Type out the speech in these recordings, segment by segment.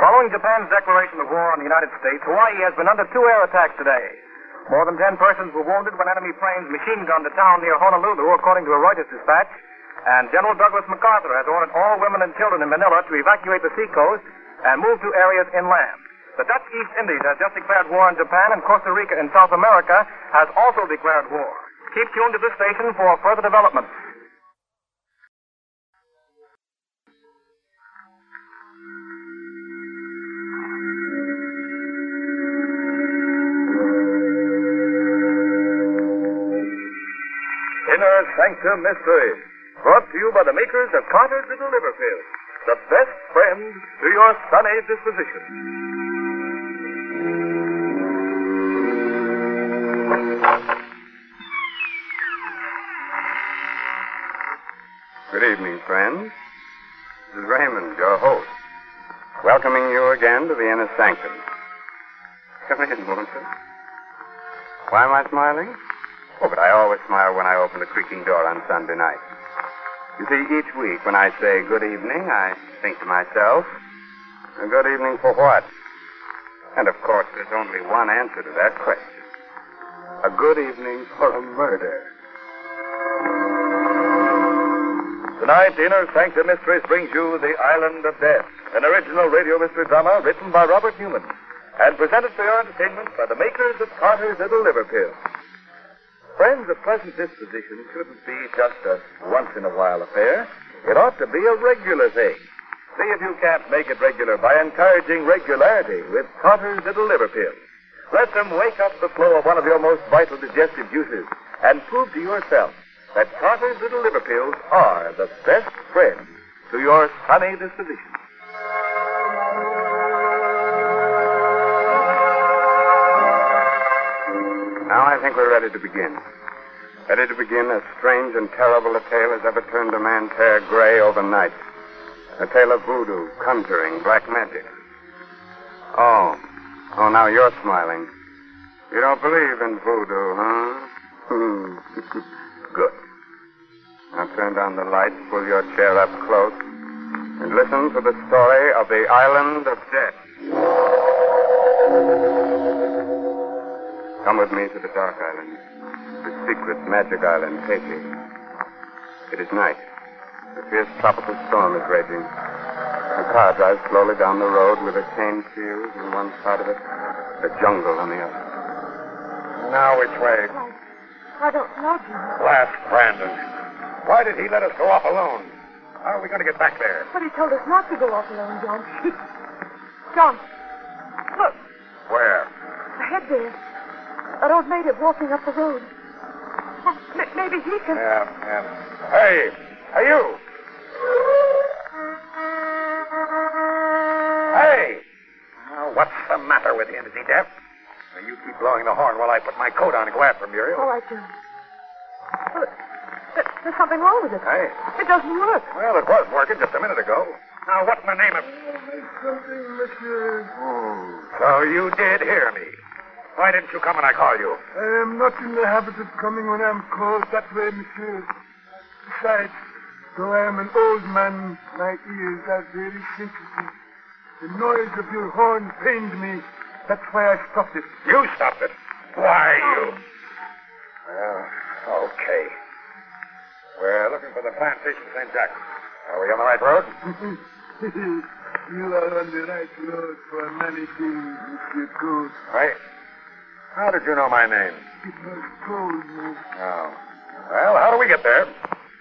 Following Japan's declaration of war on the United States, Hawaii has been under two air attacks today. More than ten persons were wounded when enemy planes machine gunned a town near Honolulu, according to a Reuters dispatch. And General Douglas MacArthur has ordered all women and children in Manila to evacuate the seacoast and move to areas inland. The Dutch East Indies has just declared war on Japan, and Costa Rica in South America has also declared war. Keep tuned to this station for further developments. Inner Sanctum Mystery. Brought to you by the makers of Carter's Little Liver Pills. The best friend to your sunny disposition. Good evening, friends. This is Raymond, your host, welcoming you again to the inner sanctum. Come in, won't you? Why am I smiling? Oh, but I always smile when I open the creaking door on Sunday night. You see, each week when I say good evening, I think to myself, a good evening for what? And of course, there's only one answer to that question. A good evening for a murder. Tonight, Inner Sanctum Mysteries brings you The Island of Death, an original radio mystery drama written by Robert Newman and presented for your entertainment by the makers of Carter's Little Liver Pill. Friends, a pleasant disposition shouldn't be just a once in a while affair. It ought to be a regular thing. See if you can't make it regular by encouraging regularity with Carter's Little Liver Pills. Let them wake up the flow of one of your most vital digestive juices and prove to yourself that Carter's Little Liver Pills are the best friend to your sunny disposition. Now I think we're ready to begin. Ready to begin as strange and terrible a tale as ever turned a man's hair gray overnight. A tale of voodoo, conjuring, black magic. Oh. Oh, now you're smiling. You don't believe in voodoo, huh? Good. Now turn down the lights, pull your chair up close, and listen to the story of the Island of Death. Come with me to the Dark Island, the secret magic island, Haiti. It is night. A fierce tropical storm is raging. A car drives slowly down the road with a cane field on one side of it, a jungle on the other. Now which way? I don't know, John. Last Brandon. Why did he let us go off alone? How are we going to get back there? But he told us not to go off alone, John. John, look, Where? ahead there. An old native walking up the road. Oh, maybe he can. Yeah, yeah. Hey, hey, you. Hey. Now, what's the matter with him? Is he deaf? Now, you keep blowing the horn while I put my coat on and go after Muriel. All right, John. Look, th- there's something wrong with it. Hey. It doesn't work. Well, it was working just a minute ago. Now, what in the name of... Oh, Something, monsieur. Oh, so you did hear me. Why didn't you come when I called you? I am not in the habit of coming when I'm called that way, monsieur. Besides, though I am an old man, my ears are very sensitive. The noise of your horn pained me. That's why I stopped it. You stopped it. Why, you... Well, okay. We're looking for the plantation St. Jack. Are we on the right road? you are on the right road for many things, Monsieur Gould. Right. How did you know my name? It was told me. Oh. Well, how do we get there?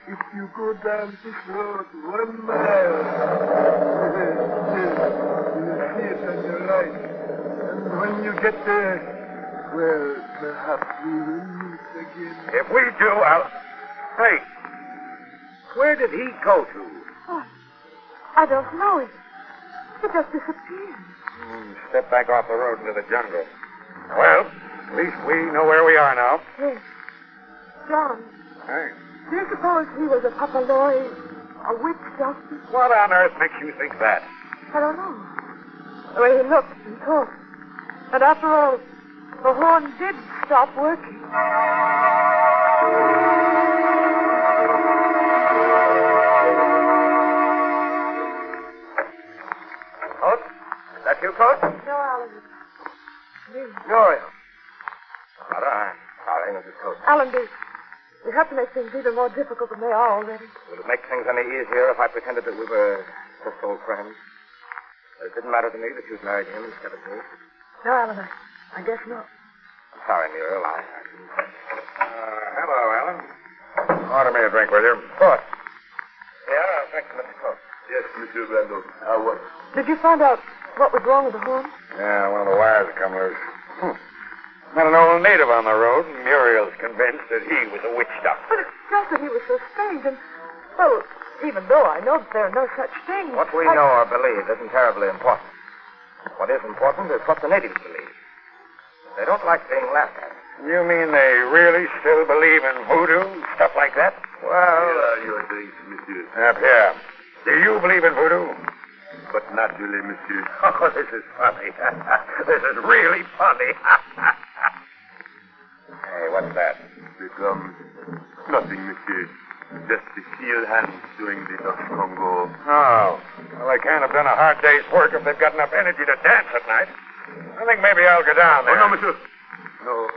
If you go down this road one mile, you will see it on your right. And when you get there, well, perhaps we will meet again. If we do, I'll. Hey. Where did he go to? Oh, I don't know. It, it just disappeared. Hmm, step back off the road into the jungle. Well, at least we know where we are now. Yes. John, Hey. do you suppose he was a papaloi, a witch doctor? What on earth makes you think that? I don't know. The way he looked and talked. And after all, the horn did stop working. Host, you, Coach? No, Alan. Me. Muriel. All right. Sorry, Mrs. Coates. Alan, we, we have to make things even more difficult than they are already. Would it make things any easier if I pretended that we were just old friends? It didn't matter to me that you'd married him instead of me. No, Alan, I, I guess not. I'm sorry, Muriel. I, I didn't. Uh, hello, Alan. Order me a drink, will you? Of course. Yeah, thanks, Mr. Coates. Yes, Monsieur Brandon. How was Did you find out what was wrong with the horn? Yeah, one of the wires had come loose. Hmm. Met an old native on the road, and Muriel's convinced that he was a witch doctor. But it's just that he was so strange, and, well, even though I know that there are no such things. What we I- know or believe isn't terribly important. What is important is what the natives believe. They don't like being laughed at. You mean they really still believe in voodoo, stuff like that? Well, are your drinks, Monsieur? up here. Do you believe in voodoo? But naturally, Monsieur. Oh, this is funny. this is really funny. hey, what's that? Becomes um, nothing, Monsieur. Just the steel hands doing the Dutch Congo. Oh. Well, they can't have done a hard day's work if they've got enough energy to dance at night. I think maybe I'll go down there. Oh, no, Monsieur. No,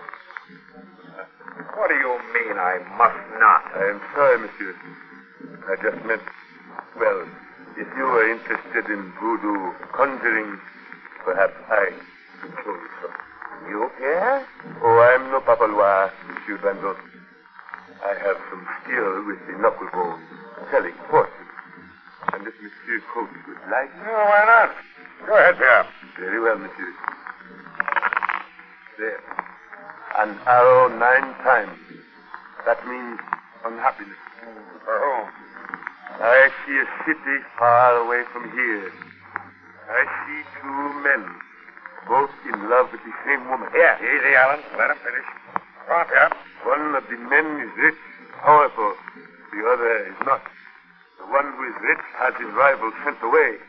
What do you mean I must not? I am sorry, Monsieur. I just meant, well, if you are interested in voodoo conjuring, perhaps I could show you some. You, Pierre? Oh, I'm no papalois, Monsieur Van Brando. I have some skill with the knuckle bone, telling fortunes. And if Monsieur Coates would like, No, why not? Go ahead, Pierre. very well, Monsieur. There. An arrow nine times. That means unhappiness. For whom? I see a city far away from here. I see two men, both in love with the same woman. Yeah, easy, Alan. Let him finish. Go on, Pierre. One of the men is rich, powerful. The other is not. The one who is rich has his rival sent away,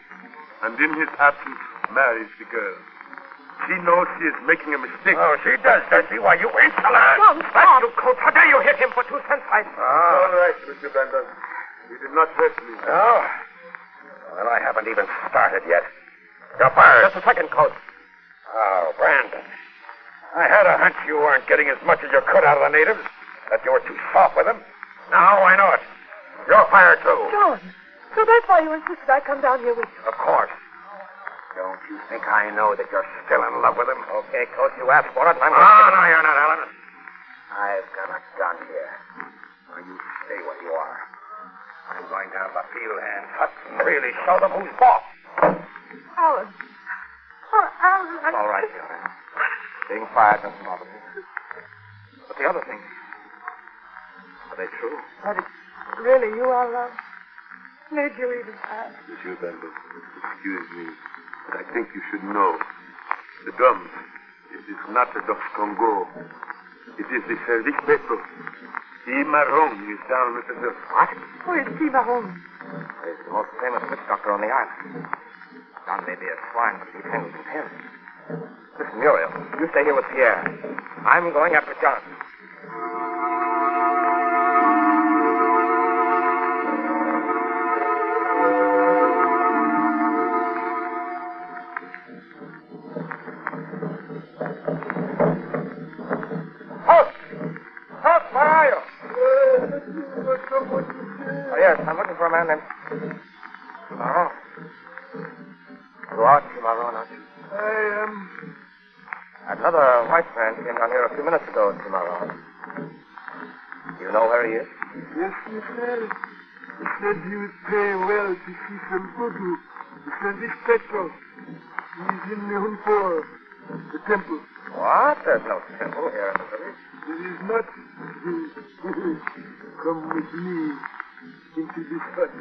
and in his absence marries the girl. She knows she is making a mistake. Oh, she does, does she? Why, you insolent! John, stop. you, Coates. How dare you hit him for two cents? I... Ah. All right, Mr. Brandon. You did not hurt me. Oh? Well, I haven't even started yet. You're fired. Just a second, Coates. Oh, Brandon. I had a hunch you weren't getting as much as you could out of the natives, that you were too soft with them. Now I know it. You're fired, too. John, so that's why you insisted I come down here with you. Of course. Don't you think I know that you're still in love with him? Okay, Coates, you asked for it, and I'm... Oh, no, you're not, Alan. I've got a gun here. Now, you stay where you are. I'm going down to the field hand hut and really show them who's boss. Alan. Alan. All right, Fiona. Being fired doesn't bother me. But the other things, are they true? That it's really you I love. Uh, made you even ask. Monsieur Brandon, excuse me, but I think you should know. The drums, it is not the Dos Congo. It is the Service Petro. E. Marron is down with the nurse. What? Who is T. Mahone? He's the most famous witch doctor on the island. John may be a swine, but he handles in Paris. Listen, Muriel, you stay here with Pierre. I'm going after John. Oh, yes, I'm looking for a man named Cimarron. You are Cimarron, aren't you? I am. Another white man came down here a few minutes ago, Cimarron. Do you know where he is? Yes, monsieur. He said he would pay well to see some voodoo. The Service Petro. He's in the Hunpor, the temple. What? There's no temple here in the village. There is not. Come with me into this hut.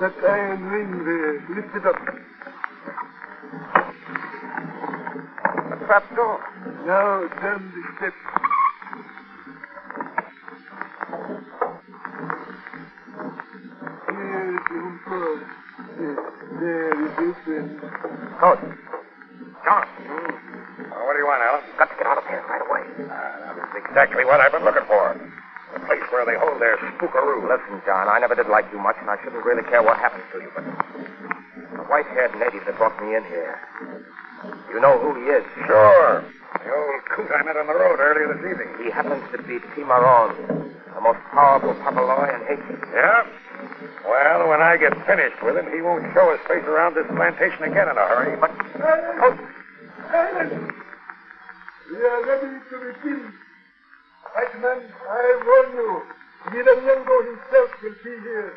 That iron ring there, lift it up. A trap door. Now down the steps. Here is the Hunpor. There is open. Coates. John. Oh, what do you want, Alan? Got to get out of here right away. Uh, that is exactly what I've been looking for. The place where they hold their spookaroo. Listen, John, I never did like you much, and I shouldn't really care what happens to you, but the white-haired native that brought me in here, you know who he is. Sure. The old coot I met on the road earlier this evening. He happens to be Timaron, the most powerful papaloy in Haiti. Yeah? Well, when I get finished with him, he won't show his face around this plantation again in a hurry. But! Silence! We are ready to begin. White man, I warn you, Miranyango himself will be here.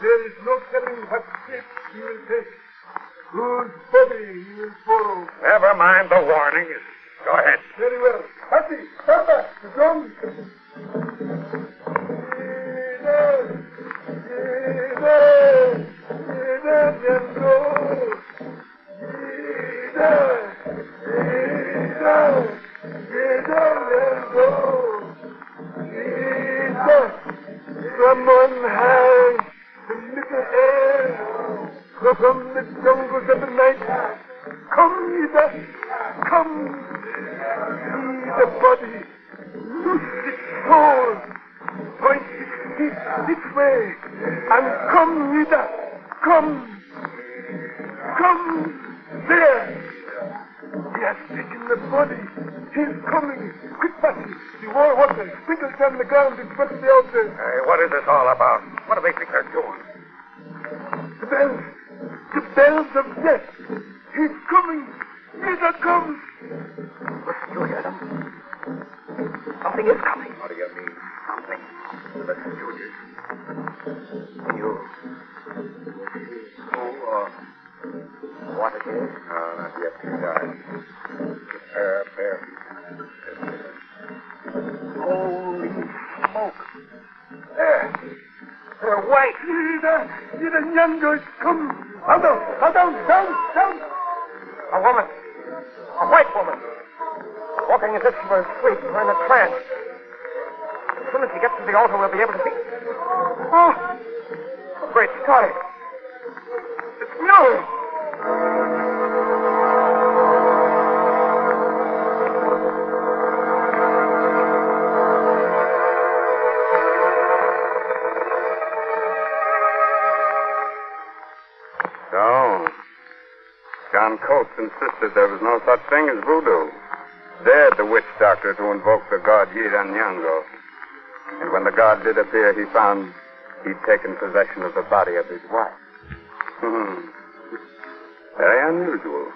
There is no telling what shape he will take, whose body he will follow. never mind the warnings. Go ahead. Very well. Happy, stand back. Comes. Listen, you hear them? Something is coming. What do you mean? Something. Listen, Julius. You, who or oh, uh, what it is, No, not yet. Too dark. Prepare, prepare. holy smoke. There. They're white. Ida. Ida Nyango is come. Now down. Now down. Down. Down. A woman. A. Walking as if she were in a trance. As soon as she gets to the altar, we'll be able to see. Oh! Great Scott! It's! So, John Coates insisted there was no such thing as voodoo. Dared the witch doctor to invoke the god Yiranyango. And when the god did appear, he found he'd taken possession of the body of his wife. Hmm. Very unusual.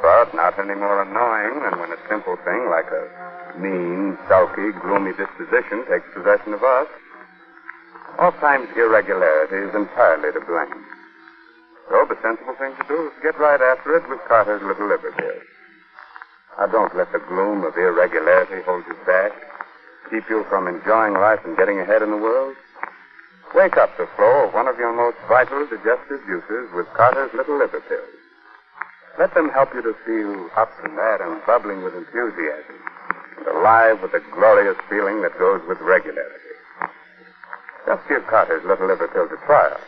But not any more annoying than when a simple thing like a mean, sulky, gloomy disposition takes possession of us. Oftentimes irregularity is entirely to blame. So the sensible thing to do is to get right after it with Carter's little liver pills. Now don't let the gloom of irregularity hold you back. Keep you from enjoying life and getting ahead in the world. Wake up the flow of one of your most vital digestive juices with Carter's little liver pills. Let them help you to feel up and mad and bubbling with enthusiasm and alive with the glorious feeling that goes with regularity. Just give Carter's little liver pills a trial.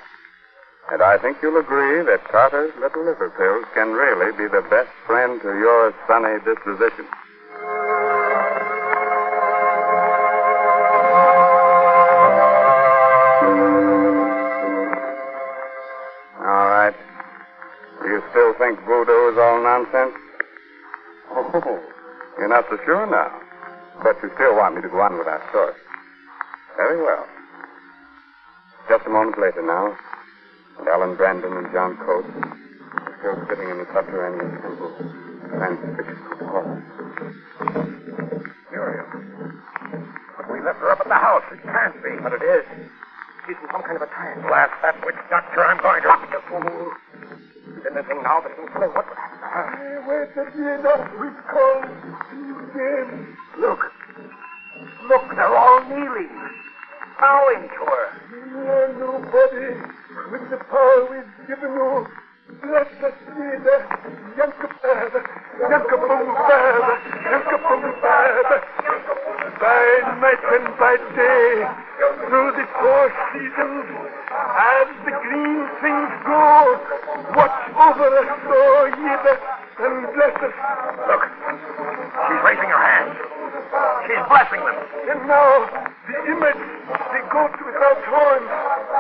And I think you'll agree that Carter's little liver pills can really be the best friend to your sunny disposition. All right. Do you still think voodoo is all nonsense? Oh, you're not so sure now. But you still want me to go on with our story. Very well. Just a moment later now, Alan Brandon and John Coates are still sitting in the subterranean temple, transfixed with horror. Muriel. But we left her up at the house. It can't be. But it is. She's in some kind of a trance. Blast that witch doctor. I'm going to. Stop, you fool. Anything now that can explain what would happen to her? I waited Ida. We've called you again. Look. Look, they're all kneeling. Bowing to her. Are nobody with the power we've given you. Bless us, Ida. Yankapada. Yankapumbada. Yankapumbada. By night and by day, through the four seasons, as the green things grow, watch over us, oh, O Ida, and bless us. Look. She's raising her hands. She's blessing them. And now, the image, the goat without horns.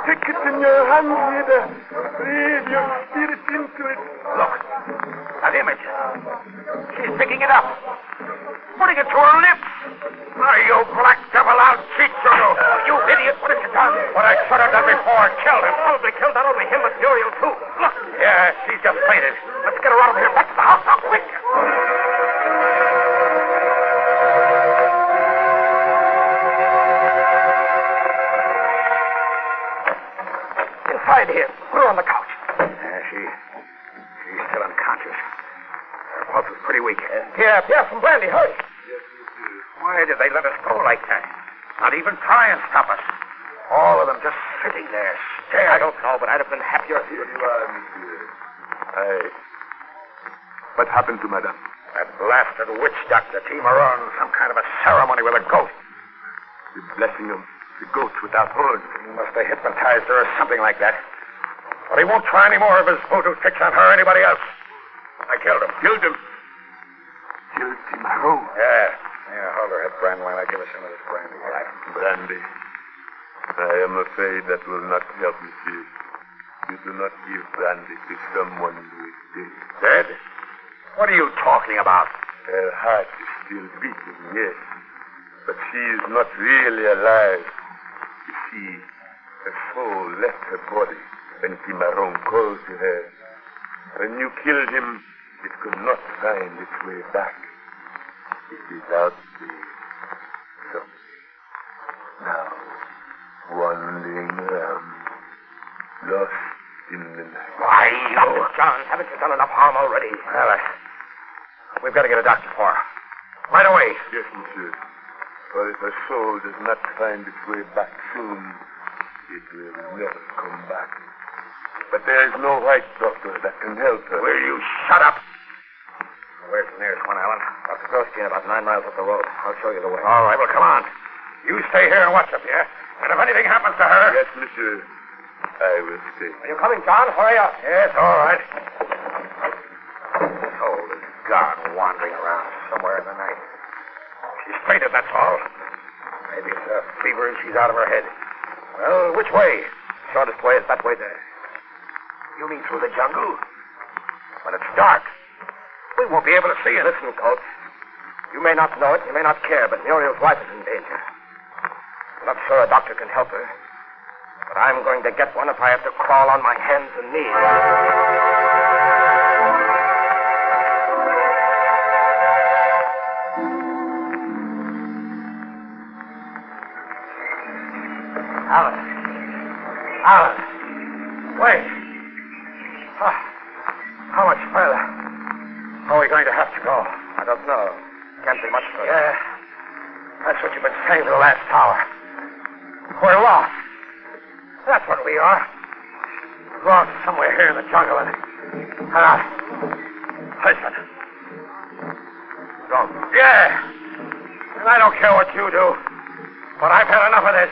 Take it in your hands, leader. Breathe your spirit into it. Look, that image. She's picking it up, putting it to her lips. Like that. But he won't try any more of his voodoo tricks on her or anybody else. I killed him. Killed him. Killed Timaron. Yeah. Yeah, hold her head, Brandywine. I'll give her some of this brandy. All right. Brandy. I am afraid that will not help, monsieur. You do not give brandy to someone who is dead. Dead? What are you talking about? Her heart is still beating, yes. But she is not really alive. You see, her soul left her body when Timaron called to her. When you killed him, it could not find its way back. It is out there. So, now, wandering around, lost in the night. Why, you... John, haven't you done enough harm already? Well, uh, we've got to get a doctor for her. Right away. Yes, monsieur. For if her soul does not find its way back soon, it will never come back. But there is no white doctor that can help her. Will you shut up? Where's the nearest one, Alan? Dr. Grosjean, about nine miles up the road. I'll show you the way. All right, well, come on. You stay here and watch up here. And if anything happens to her... Yes, monsieur. I will stay. Are you coming, John? Hurry up. Yes, all right. Soul is gone, wandering around somewhere in the night. She's fainted, that's all. Maybe it's a fever and she's out of her head. Well, which way? Shortest way is that way there. You mean through the jungle? But it's dark. We won't be able to see. Listen, Coates. You may not know it, you may not care, but Muriel's life is in danger. I'm not sure a doctor can help her. But I'm going to get one if I have to crawl on my hands and knees. And I... Listen. Don't. Yeah. And I don't care what you do. But I've had enough of this.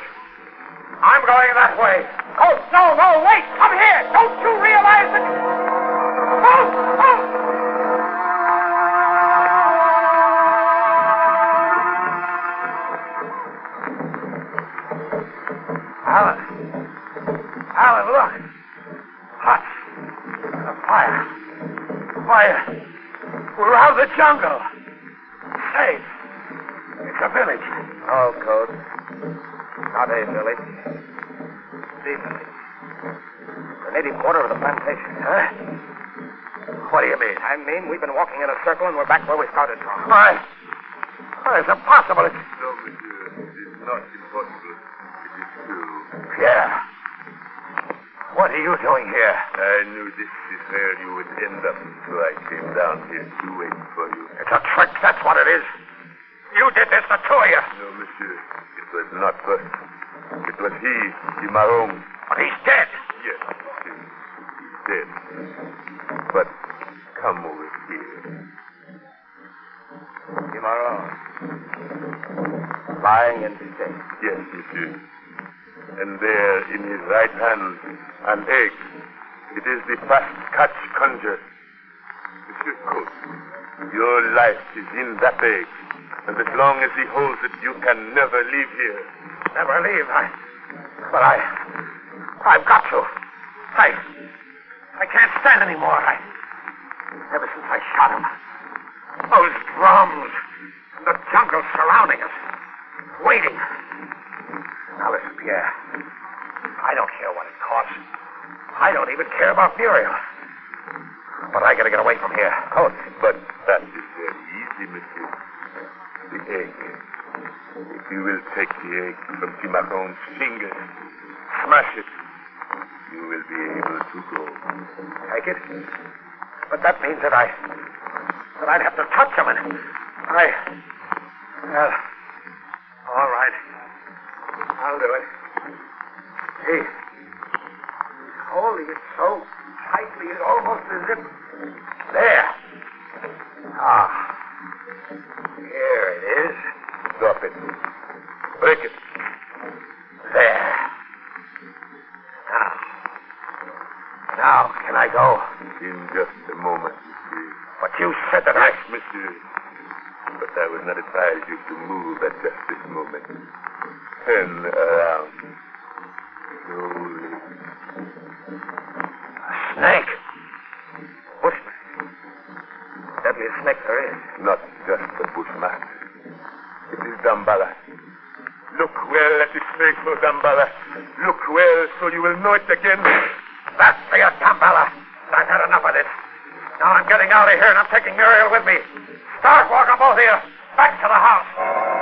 I'm going that way. Oh, no, no, wait. Come here. Don't you realize that... Oh, oh. Alan. Alan, look. Hot. A fire. Fire. We're out of the jungle. Safe. It's a village. Oh, Code. Not a village. The village. The native quarter of the plantation. Huh? What do you mean? I mean, we've been walking in a circle and we're back where we started from. Why? Well, it's impossible. It's... No, monsieur. It is not impossible. It is true. Yeah. What are you doing here? I knew this is where you would end up, so I came down here to wait for you. It's a trick, that's what it is. You did this, the two of you. No, monsieur. It was not us. It was he, Timaron. But he's dead. Yes. He's dead. But come over here. Timaron. Lying in state. Yes, monsieur. And there in his right hand, an egg. It is the fast catch conjure. Monsieur Coates, your life is in that egg. And as long as he holds it, you can never leave here. Never leave. I, But I. I've got to. I. I can't stand anymore. I. Ever since I shot him. Those drums. The jungle surrounding us. Waiting. Now listen, Pierre. I don't care what it costs. I don't even care about Muriel. But I gotta get away from here. Oh, But that is very easy, monsieur. The egg. If you will take the egg from Cimarron's finger, smash it, you will be able to go. Take it? But that means that I. that I'd have to touch him and. I. Well. I'll do it. Hey, He's holding it so tightly, it's almost as if. There. Ah. Here it is. Drop it. Break it. There. Now. Now, can I go? In just a moment. But you said that I. Yes, monsieur. I would not advise you to move at just this moment. Turn around. Slowly. Snake. Bushman. Deadliest snake there is. Not just a bushman. It is Dambala. Look well at his face, oh Dambala. Look well so you will know it again. That's for you, Dambala. I've had enough of this. Now I'm getting out of here and I'm taking Muriel with me. Start walking, both of you. Back to the house.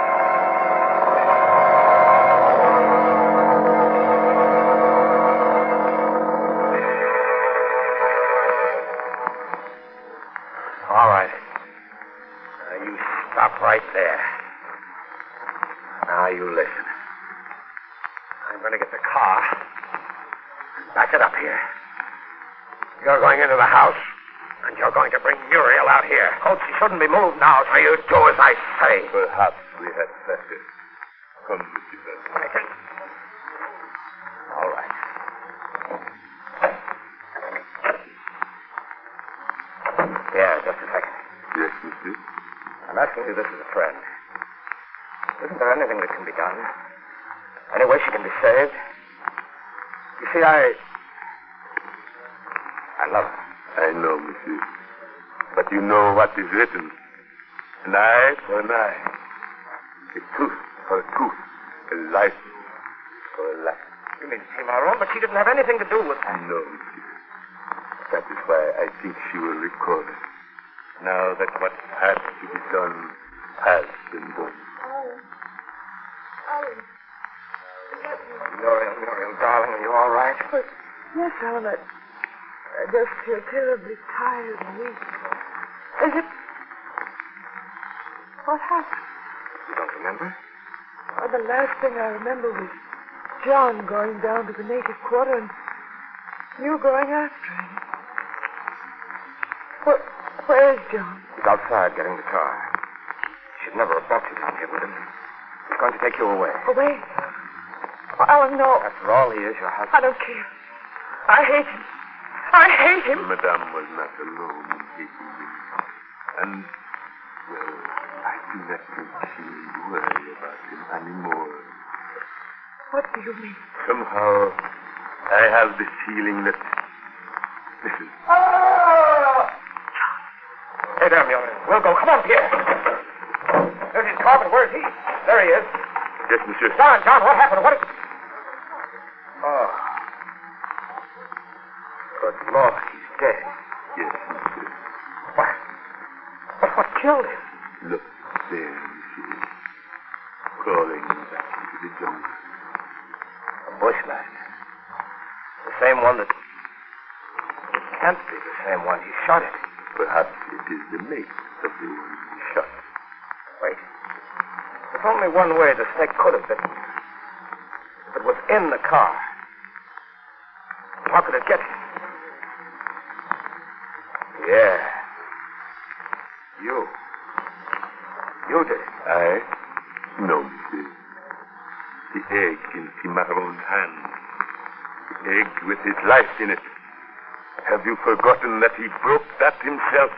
Perhaps we had better. Come. I can. All right. Yeah, just a second. Yes, monsieur. I'm asking you this as a friend. Isn't there anything that can be done? Any way she can be saved? You see, I. I love her. I know, monsieur. But you know what is written. An eye for an eye. A tooth for a tooth. A life for a life. You mean Cimarron? But she didn't have anything to do with that. No, monsieur. That is why I think she will recover. Now that what has to be done has been done. Oh. Oh. Muriel, Muriel, darling, are you all right? But, yes, Alan, I, I just feel terribly tired and weak. Is it... What happened? You don't remember? The last thing I remember was John going down to the native quarter and you going after him. Where, where is John? He's outside getting the car. He should never have brought you down here with him. He's going to take you away. Away. Oh, Alan, no. After all, he is your husband. I don't care. I hate him. I hate him. Madame was not alone in hating him. And, well, I do not think she worry about him anymore. What do you mean? Somehow, I have the feeling that. this is. Listen. Hey there, Muriel. We'll go. Come on, Pierre. There's his car, but where's he? There he is. Yes, monsieur. John, John, what happened? What? Oh. But Lord, he's dead. Yes, monsieur. What? But what killed him? Look there, monsieur. Crawling back into the jungle. A bushman. The same one that. It can't be the same one. He shot it. Perhaps it is the mate of the one he shot. Wait. There's only one way the snake could have been. If it was in the car. How could it get? Yeah. Beauty. I? No, monsieur. The egg in Cimarron's hand. The egg with his life in it. Have you forgotten that he broke that himself?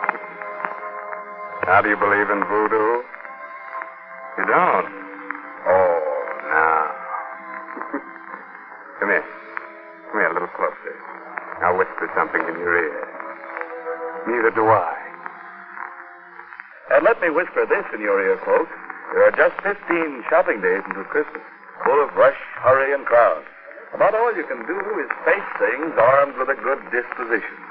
now, do you believe in voodoo? You don't? Oh, now. Come here. Come here a little closer. I'll whisper something in your ear. Neither do I. And let me whisper this in your ear, folks. There are just 15 shopping days until Christmas, full of rush, hurry, and crowd. About all you can do is face things armed with a good disposition.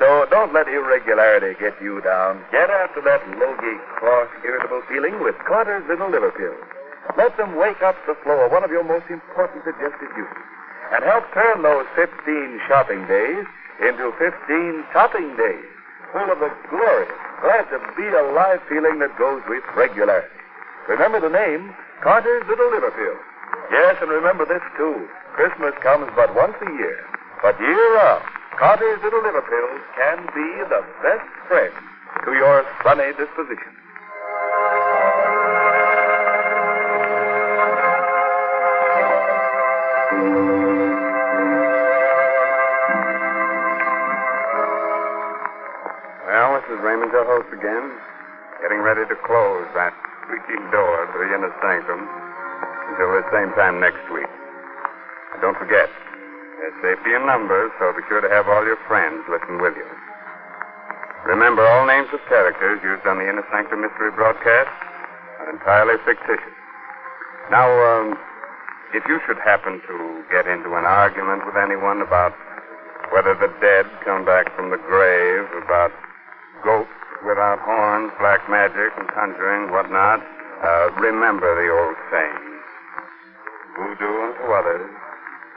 So don't let irregularity get you down. Get after that logy, cross, irritable feeling with Carter's Little Liver Pills. Let them wake up the flow of one of your most important digestive juices and help turn those 15 shopping days into 15 topping days, full of the glorious, glad to be alive feeling that goes with regularity. Remember the name, Carter's Little Liver Pills. Yes, and remember this too. Christmas comes but once a year. But year round, Carter's Little Liver Pills can be the best friend to your sunny disposition. Well, is Raymond, your host again, getting ready to close that squeaky door to the inner sanctum until the same time next week. And don't forget, there's safety in numbers, so be sure to have all your friends listen with you. Remember, all names of characters used on the Inner Sanctum Mystery broadcast are entirely fictitious. Now, um, if you should happen to get into an argument with anyone about whether the dead come back from the grave, about goats without horns, black magic, and conjuring, whatnot, uh, remember the old saying voodoo unto others,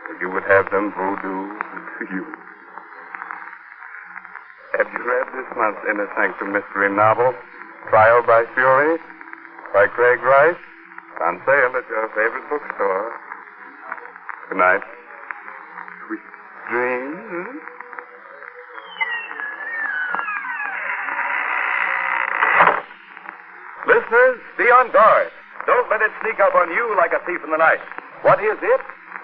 or you would have them voodoo to you. Have you read this month's Inner Sanctum Mystery novel, Trial by Fury, by Craig Rice? On sale at your favorite bookstore. Good night. Sweet dreams. Listeners, be on guard. Don't let it sneak up on you like a thief in the night. What is it?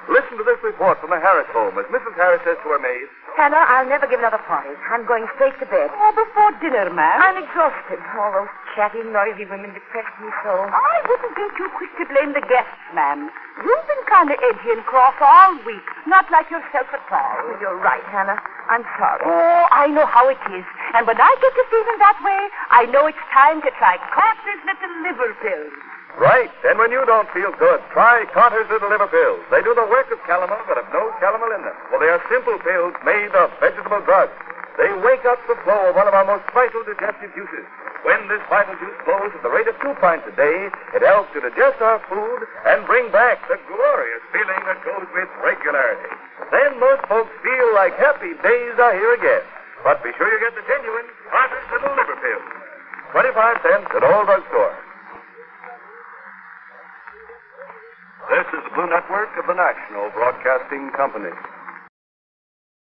Listen to this report from the Harris home as Mrs. Harris says to her maid. Hannah, I'll never give another party. I'm going straight to bed. Oh, before dinner, ma'am. I'm exhausted. All those chatty, noisy women depress me so. I wouldn't be too quick to blame the guests, ma'am. You've been kind of edgy and cross all week. Not like yourself at all. Oh, you're right, Hannah. I'm sorry. Oh, I know how it is. And when I get to feeling that way, I know it's time to try Carter's little liver pills. Right. And when you don't feel good, try Carter's Little Liver Pills. They do the work of calomel, but have no calomel in them. Well, they are simple pills made of vegetable drugs. They wake up the flow of one of our most vital digestive juices. When this vital juice flows at the rate of two pints a day, it helps to digest our food and bring back the glorious feeling that goes with regularity. Then most folks feel like happy days are here again. But be sure you get the genuine Carter's Little Liver Pills. 25 cents at all drugstores. This is the Blue Network of the National Broadcasting Company.